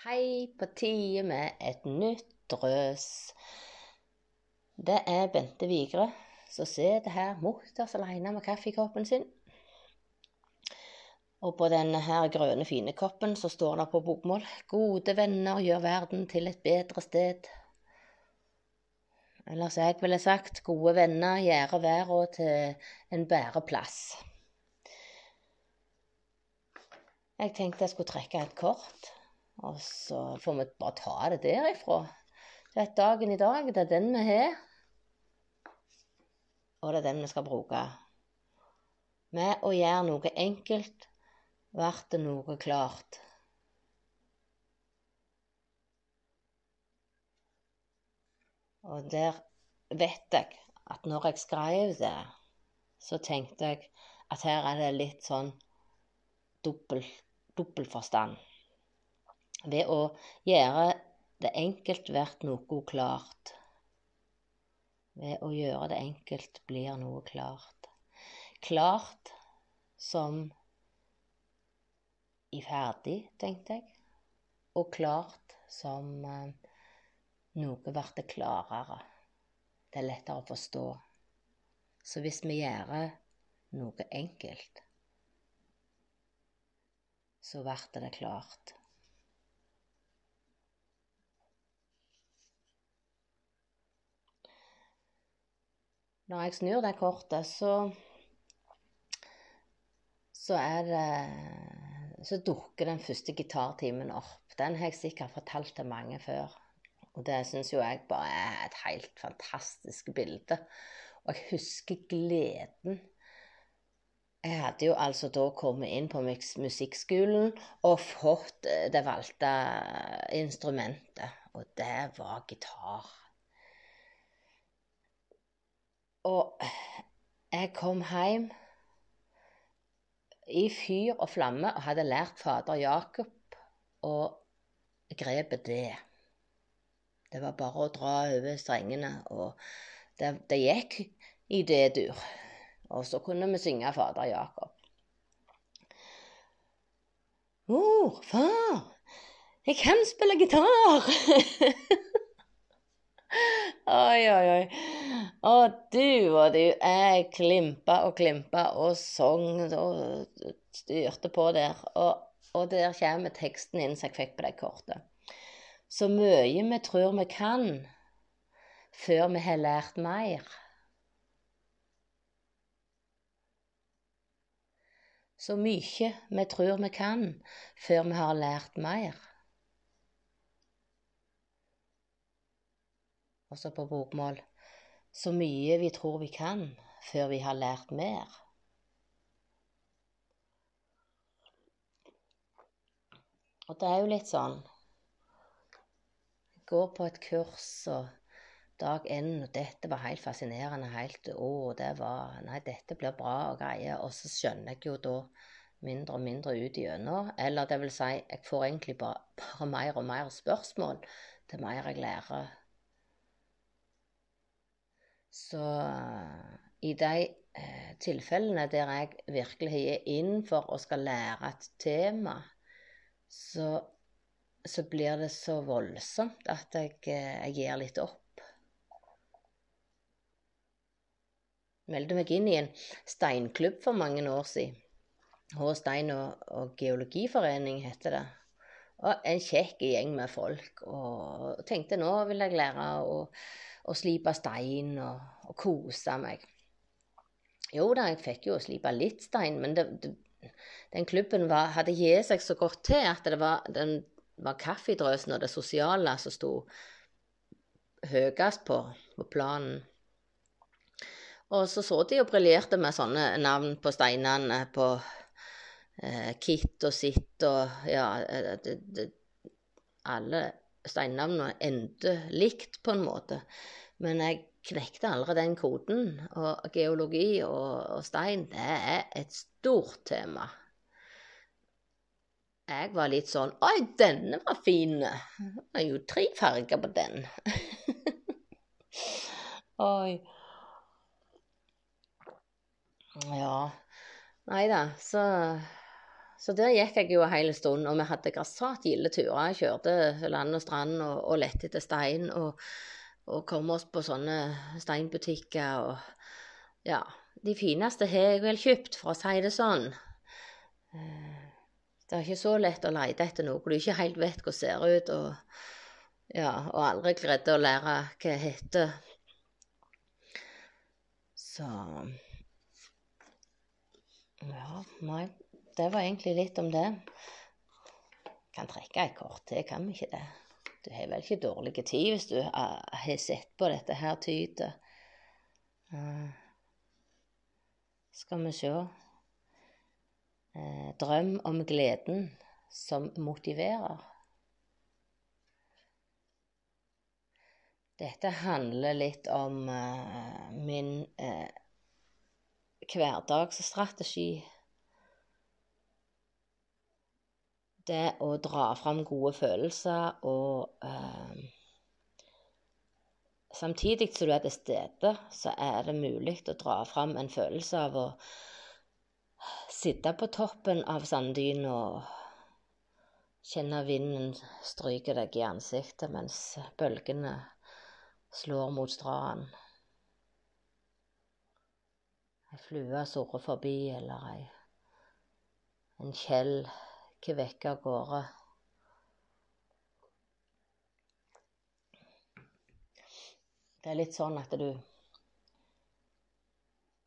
Hei, på tide med et nytt drøs. Det er Bente Vigre som sitter her mutters alene med kaffekoppen sin. Og på denne her grønne, fine koppen så står det på bokmål 'Gode venner gjør verden til et bedre sted'. Eller som jeg ville sagt 'Gode venner gjør verden til en bedre plass'. Jeg tenkte jeg skulle trekke et kort. Og så får vi bare ta det derifra. Det er dagen i dag. Det er den vi har. Og det er den vi skal bruke. Med å gjøre noe enkelt blir det noe klart. Og der vet jeg at når jeg skrev det, så tenkte jeg at her er det litt sånn dobbel, dobbel forstand. Ved å gjøre det enkelt blir noe klart. Ved å gjøre det enkelt blir noe klart. Klart som i ferdig, tenkte jeg. Og klart som eh, noe blir klarere. Det er lettere å forstå. Så hvis vi gjør noe enkelt, så blir det klart. Når jeg snur det kortet, så så er det Så dukker den første gitartimen opp. Den har jeg sikkert fortalt til mange før. Og det syns jo jeg bare er et helt fantastisk bilde. Og jeg husker gleden. Jeg hadde jo altså da kommet inn på musikkskolen og fått det valgte instrumentet. Og det var gitar. Og jeg kom hjem i fyr og flamme og hadde lært fader Jakob å grepet det. Det var bare å dra over strengene, og det, det gikk i D-dur. Og så kunne vi synge fader Jakob. Mor, far, jeg kan spille gitar! oi, oi, oi. Å, du og du, jeg klimpa og klimpa og sang og styrte på der. Og, og der kommer teksten inn som jeg fikk på det kortet. Så mye vi tror vi kan før vi har lært mer. Så mye vi tror vi kan før vi har lært mer. Også på bokmål så mye vi tror vi kan, før vi har lært mer. Og det er jo litt sånn Jeg går på et kurs, og dag én, og dette var helt fascinerende. Helt Å, det var Nei, dette blir bra og greier. Og så skjønner jeg jo da mindre og mindre ut igjennom. Eller det vil si, jeg får egentlig bare, bare mer og mer spørsmål til mer jeg lærer så eh, i de eh, tilfellene der jeg virkelig er inn for å skal lære et tema, så, så blir det så voldsomt at jeg, eh, jeg gir litt opp. Meldte meg inn i en steinklubb for mange år siden. H. Stein og, og geologiforening heter det. Og en kjekk gjeng med folk. Og tenkte nå vil jeg lære å å slipe stein og, og kose meg. Jo da, jeg fikk jo slipe litt stein, men det, det, den klubben var, hadde gitt seg så godt til at det var, den var kaffedrøsen og det sosiale som sto høyest på, på planen. Og så så de og briljerte med sånne navn på steinene på Kit og Sitt og ja eh, det, det, Alle steinnavnene endte likt, på en måte. Men jeg knekte aldri den koden. Og geologi og, og stein, det er et stort tema. Jeg var litt sånn Oi, denne var fin! Det er jo tre farger på den. Oi. Ja. Nei da, så så der gikk jeg jo en hel stund, og vi hadde grassat gilde turer. Kjørte land og strand og, og lette etter stein, og, og kom oss på sånne steinbutikker og Ja. De fineste har jeg vel kjøpt, for å si det sånn. Eh, det er ikke så lett å lete etter noe du ikke helt vet hvordan ser ut, og, ja, og aldri greide å lære hva det heter. Så Ja, nei. Det var egentlig litt om det. Kan trekke et kort til, kan vi ikke det? Du har vel ikke dårlig tid hvis du har sett på dette her tydet. Uh, skal vi se uh, Drøm om gleden som motiverer. Dette handler litt om uh, min hverdagsstrategi det å dra fram gode følelser og eh, Samtidig som du er til stede, så er det mulig å dra fram en følelse av å sitte på toppen av sanddyna og kjenne vinden stryke deg i ansiktet mens bølgene slår mot stranden. Ei flue surrer forbi, eller ei, en kjell kvekke av gårde. Det er litt sånn at du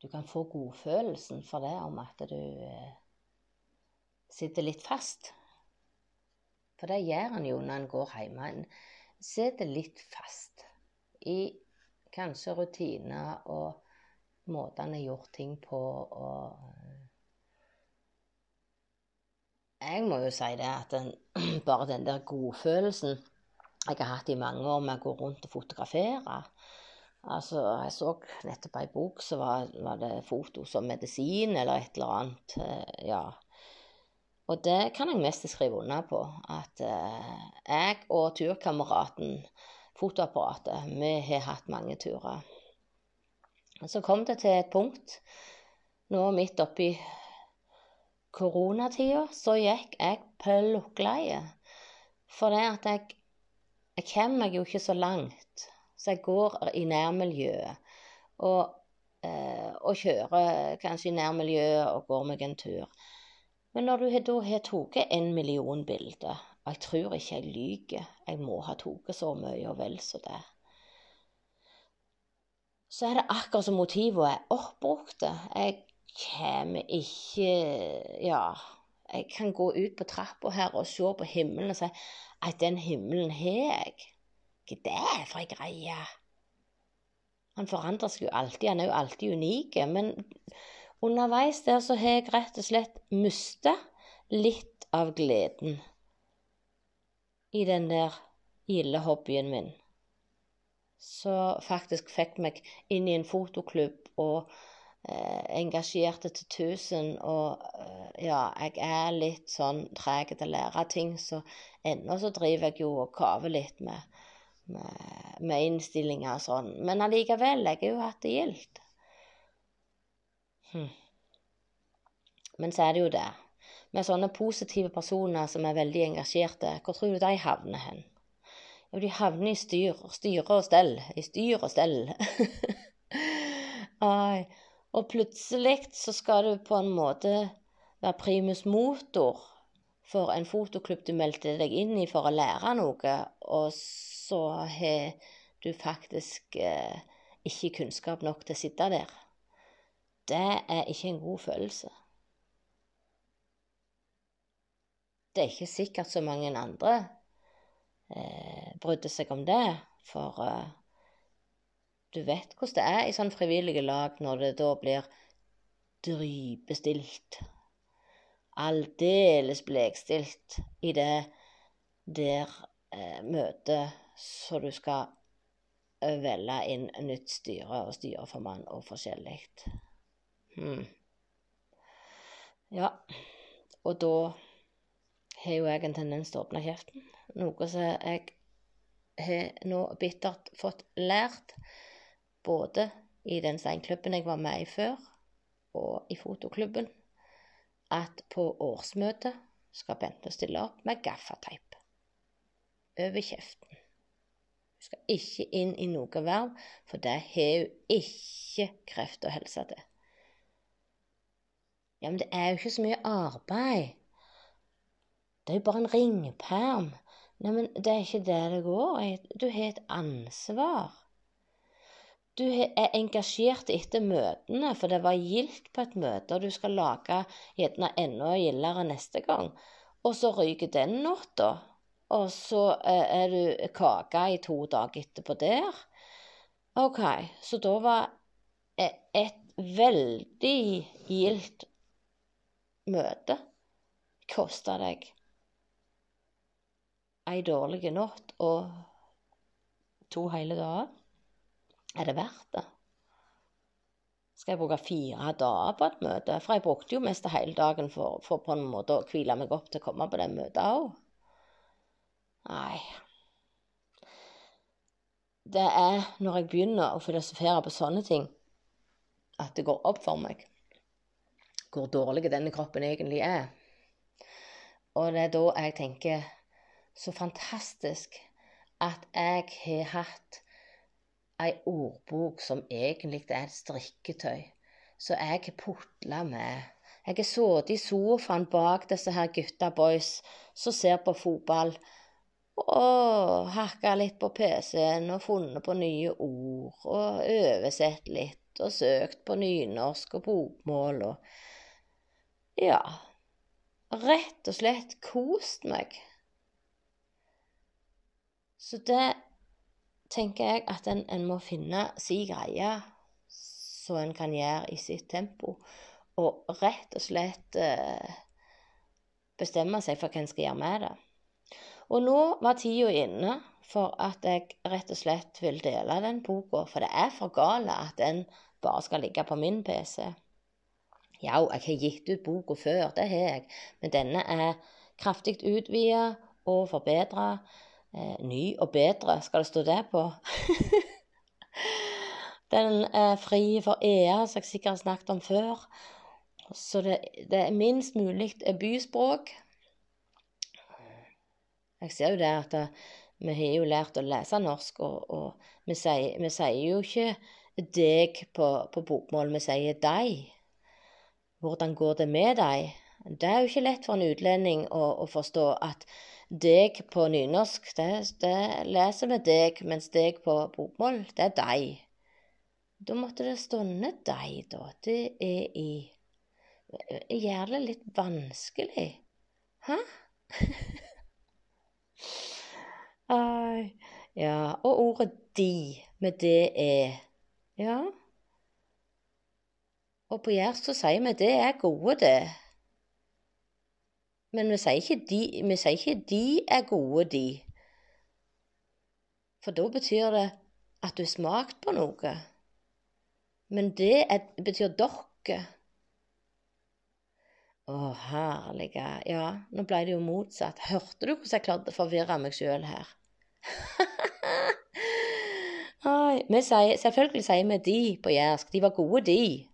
Du kan få godfølelsen for det om at du eh, sitter litt fast. For det gjør en jo når en går hjemme. En sitter litt fast i kanskje rutiner og måtene en har gjort ting på. og jeg må jo si det at den, bare den der godfølelsen jeg har hatt i mange år med å gå rundt og fotografere Altså, Jeg så nettopp ei bok, så var, var, det foto som medisin eller et eller annet. Eh, ja. Og det kan jeg mest skrive under på. At eh, jeg og turkameraten, fotoapparatet, vi har hatt mange turer. Så kom det til et punkt, nå midt oppi koronatida så gikk jeg plukkleie. For det at jeg Jeg kommer meg jo ikke så langt. Så jeg går i nærmiljøet. Og, eh, og kjører kanskje i nærmiljøet og går meg en tur. Men når du da har tatt en million bilder, og jeg tror ikke jeg lyver, jeg må ha tatt så mye og vel så det, så er det akkurat som motivene er oppbrukte. Jeg kommer ikke Ja, jeg kan gå ut på trappa her og se på himmelen og si at den himmelen har jeg. Hva er det for ei greie? Han forandrer seg jo alltid, han er jo alltid unik. Men underveis der så har jeg rett og slett mista litt av gleden i den der gilde hobbyen min. Så faktisk fikk meg inn i en fotoklubb og engasjerte til tusen. Og eh, ja, jeg er litt sånn treg til å lære ting, så ennå så driver jeg jo og kaver litt med, med, med innstillinger og sånn. Men allikevel, jeg har jo hatt det gildt. Hm. Men så er det jo det. Med sånne positive personer som er veldig engasjerte, hvor tror du de havner hen? Jo, de havner i styr, styre og stell. I styr og stell. Ai. Og plutselig så skal du på en måte være primus motor for en fotoklubb du meldte deg inn i for å lære noe, og så har du faktisk eh, ikke kunnskap nok til å sitte der. Det er ikke en god følelse. Det er ikke sikkert så mange andre eh, brydde seg om det, for eh, du vet hvordan det er i sånn frivillige lag når det da blir drypestilt. Aldeles blekstilt i det der eh, møtet så du skal eh, velge inn nytt styre og styreformann og forskjellig. Hmm. Ja, og da har jo jeg en tendens til å åpne kjeften. Noe som jeg har nå bittert fått lært både i den steinklubben jeg var med i før, og i fotoklubben. at på årsmøtet skal Bente stille opp med gaffateip over kjeften. Hun skal ikke inn i noe verv, for det har hun ikke kreft og helse til. Ja, men det er jo ikke så mye arbeid. Det er jo bare en ringperm. Nei, men det er ikke det det går i. Du har et ansvar. Du er engasjert etter møtene, for det var gildt på et møte, og du skal lage gjerne enda gildere neste gang. Og så ryker den natta. Og så eh, er du kake i to dager etterpå der. OK, så da var et veldig gildt møte kosta deg ei dårlig natt og to hele dager. Er det verdt det? Skal jeg bruke fire dager på et møte? For jeg brukte jo mest hele dagen for, for på en måte å hvile meg opp til å komme på det møtet òg. Nei. Det er når jeg begynner å filosofere på sånne ting, at det går opp for meg hvor dårlig denne kroppen egentlig er. Og det er da jeg tenker så fantastisk at jeg har hatt ei ordbok som egentlig er et strikketøy, så jeg putla med. Jeg har sittet i sofaen bak disse her gutta boys som ser på fotball og hakka litt på PC-en og funnet på nye ord og oversett litt og søkt på nynorsk og bokmål og Ja, rett og slett kost meg. Så det tenker jeg at en, en må finne si greie som en kan gjøre i sitt tempo, og rett og slett eh, bestemme seg for hva en skal gjøre med det. Og nå var tida inne for at jeg rett og slett vil dele den boka, for det er for gale at den bare skal ligge på min PC. Ja, jeg har gitt ut boka før, det har jeg, men denne er kraftig utvida og forbedra. Eh, ny og bedre, skal det stå det på. den er fri for EA, som jeg sikkert har snakket om før. Så det, det er minst mulig byspråk. Jeg ser jo det at det, vi har jo lært å lese norsk, og, og vi, sier, vi, sier, jo ikke deg på, på bokmål, vi sier deg. Hvordan går det med deg? Det er jo ikke lett for en utlending å, å forstå at deg på nynorsk, det, det, leser vi deg, mens deg på bokmål, det er deg. Da måtte det stå ned deg, da. Det er i gjør det litt vanskelig. Hæ? Ja, og ordet de med det er Ja. Og på Jærs så sier vi det er gode, det. Men vi sier ikke de, vi sier ikke de er gode, de. For da betyr det at du har smakt på noe. Men det er, betyr dere. Å, herlige. Ja, nå ble det jo motsatt. Hørte du hvordan jeg klarte å forvirre meg sjøl her? Ai, vi sier, selvfølgelig sier vi de på jærsk. De var gode, de.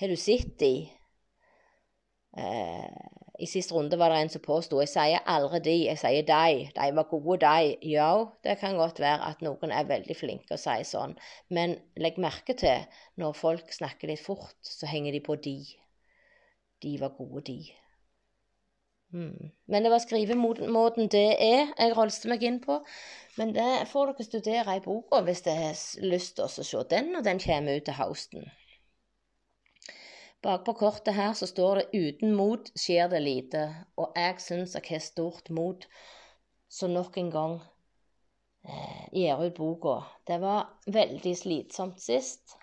Har du sett de? Eh, I siste runde var det en som påsto jeg sier aldri de, jeg sier de. De var gode, de. Ja, det kan godt være at noen er veldig flinke å si sånn, men legg merke til når folk snakker litt fort, så henger de på de. De var gode, de. Mm. Men det var skrivemåten det er jeg rolste meg inn på. Men det får dere studere i boka hvis dere har lyst til å se den når den kommer ut til høsten. Bakpå kortet her så står det 'uten mot skjer det lite', og jeg syns jeg har stort mot, så nok en gang eh, gir ut boka. Det var veldig slitsomt sist,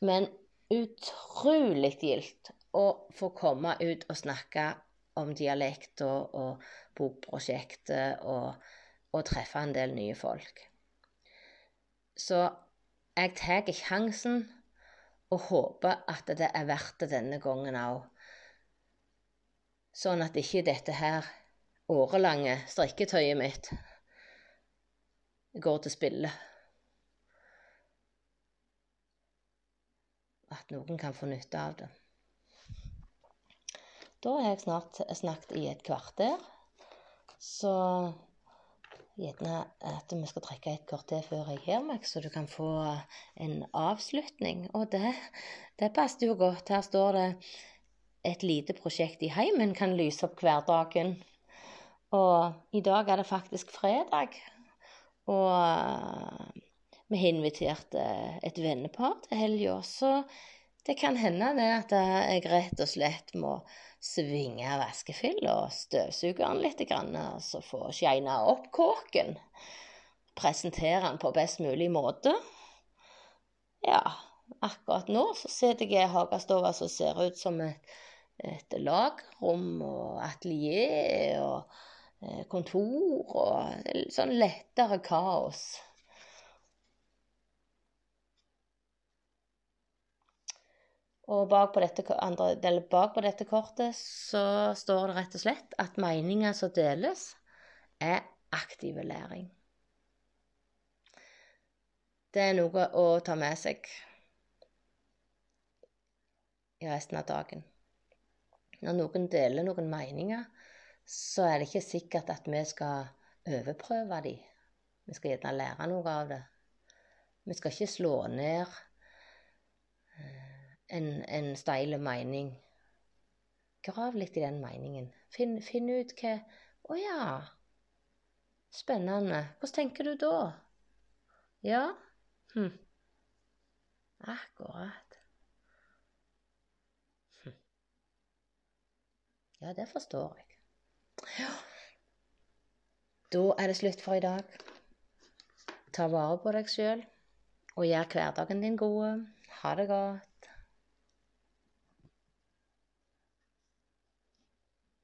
men utrolig gildt å få komme ut og snakke om dialekt og, og bokprosjektet og, og, treffe en del nye folk. Så jeg tar sjansen og håper at det er verdt det denne gangen òg. Sånn at ikke dette her årelange strikketøyet mitt går til spille. At noen kan få nytte av det. Da har jeg snart snakket i et kvarter. Så gjerne at vi skal trekke et kvarter før jeg gir meg, så du kan få en avslutning. Og det, det passet jo godt. Her står det et lite prosjekt i heimen kan lyse opp hverdagen. Og i dag er det faktisk fredag. Og vi har invitert eh, et vennepar til helga, så det kan hende det at jeg rett og slett må svinge vaskefylla og støvsugeren litt, og så få shina opp kåken. Presentere den på best mulig måte. Ja, akkurat nå så sitter jeg i hagestua som ser ut som et, et lagrom og atelier og Eh, kontor og sånn lettere kaos. Og bak på, dette, andre, bak på dette kortet så står det rett og slett at meninger som deles, er aktiv læring. Det er noe å ta med seg i resten av dagen. Når noen deler noen meninger, så er det ikke sikkert at vi skal overprøve dem. Vi skal gjerne lære noe av det. Vi skal ikke slå ned en, en steil mening. Grav litt i den meningen. Finn, finn ut hva Å ja. Spennende. Hvordan tenker du da? Ja? Hm. Akkurat. Hm. Ja, det forstår jeg. Ja. Da er det slutt for i dag. Ta vare på deg sjøl, og gjør hverdagen din god. Ha det godt.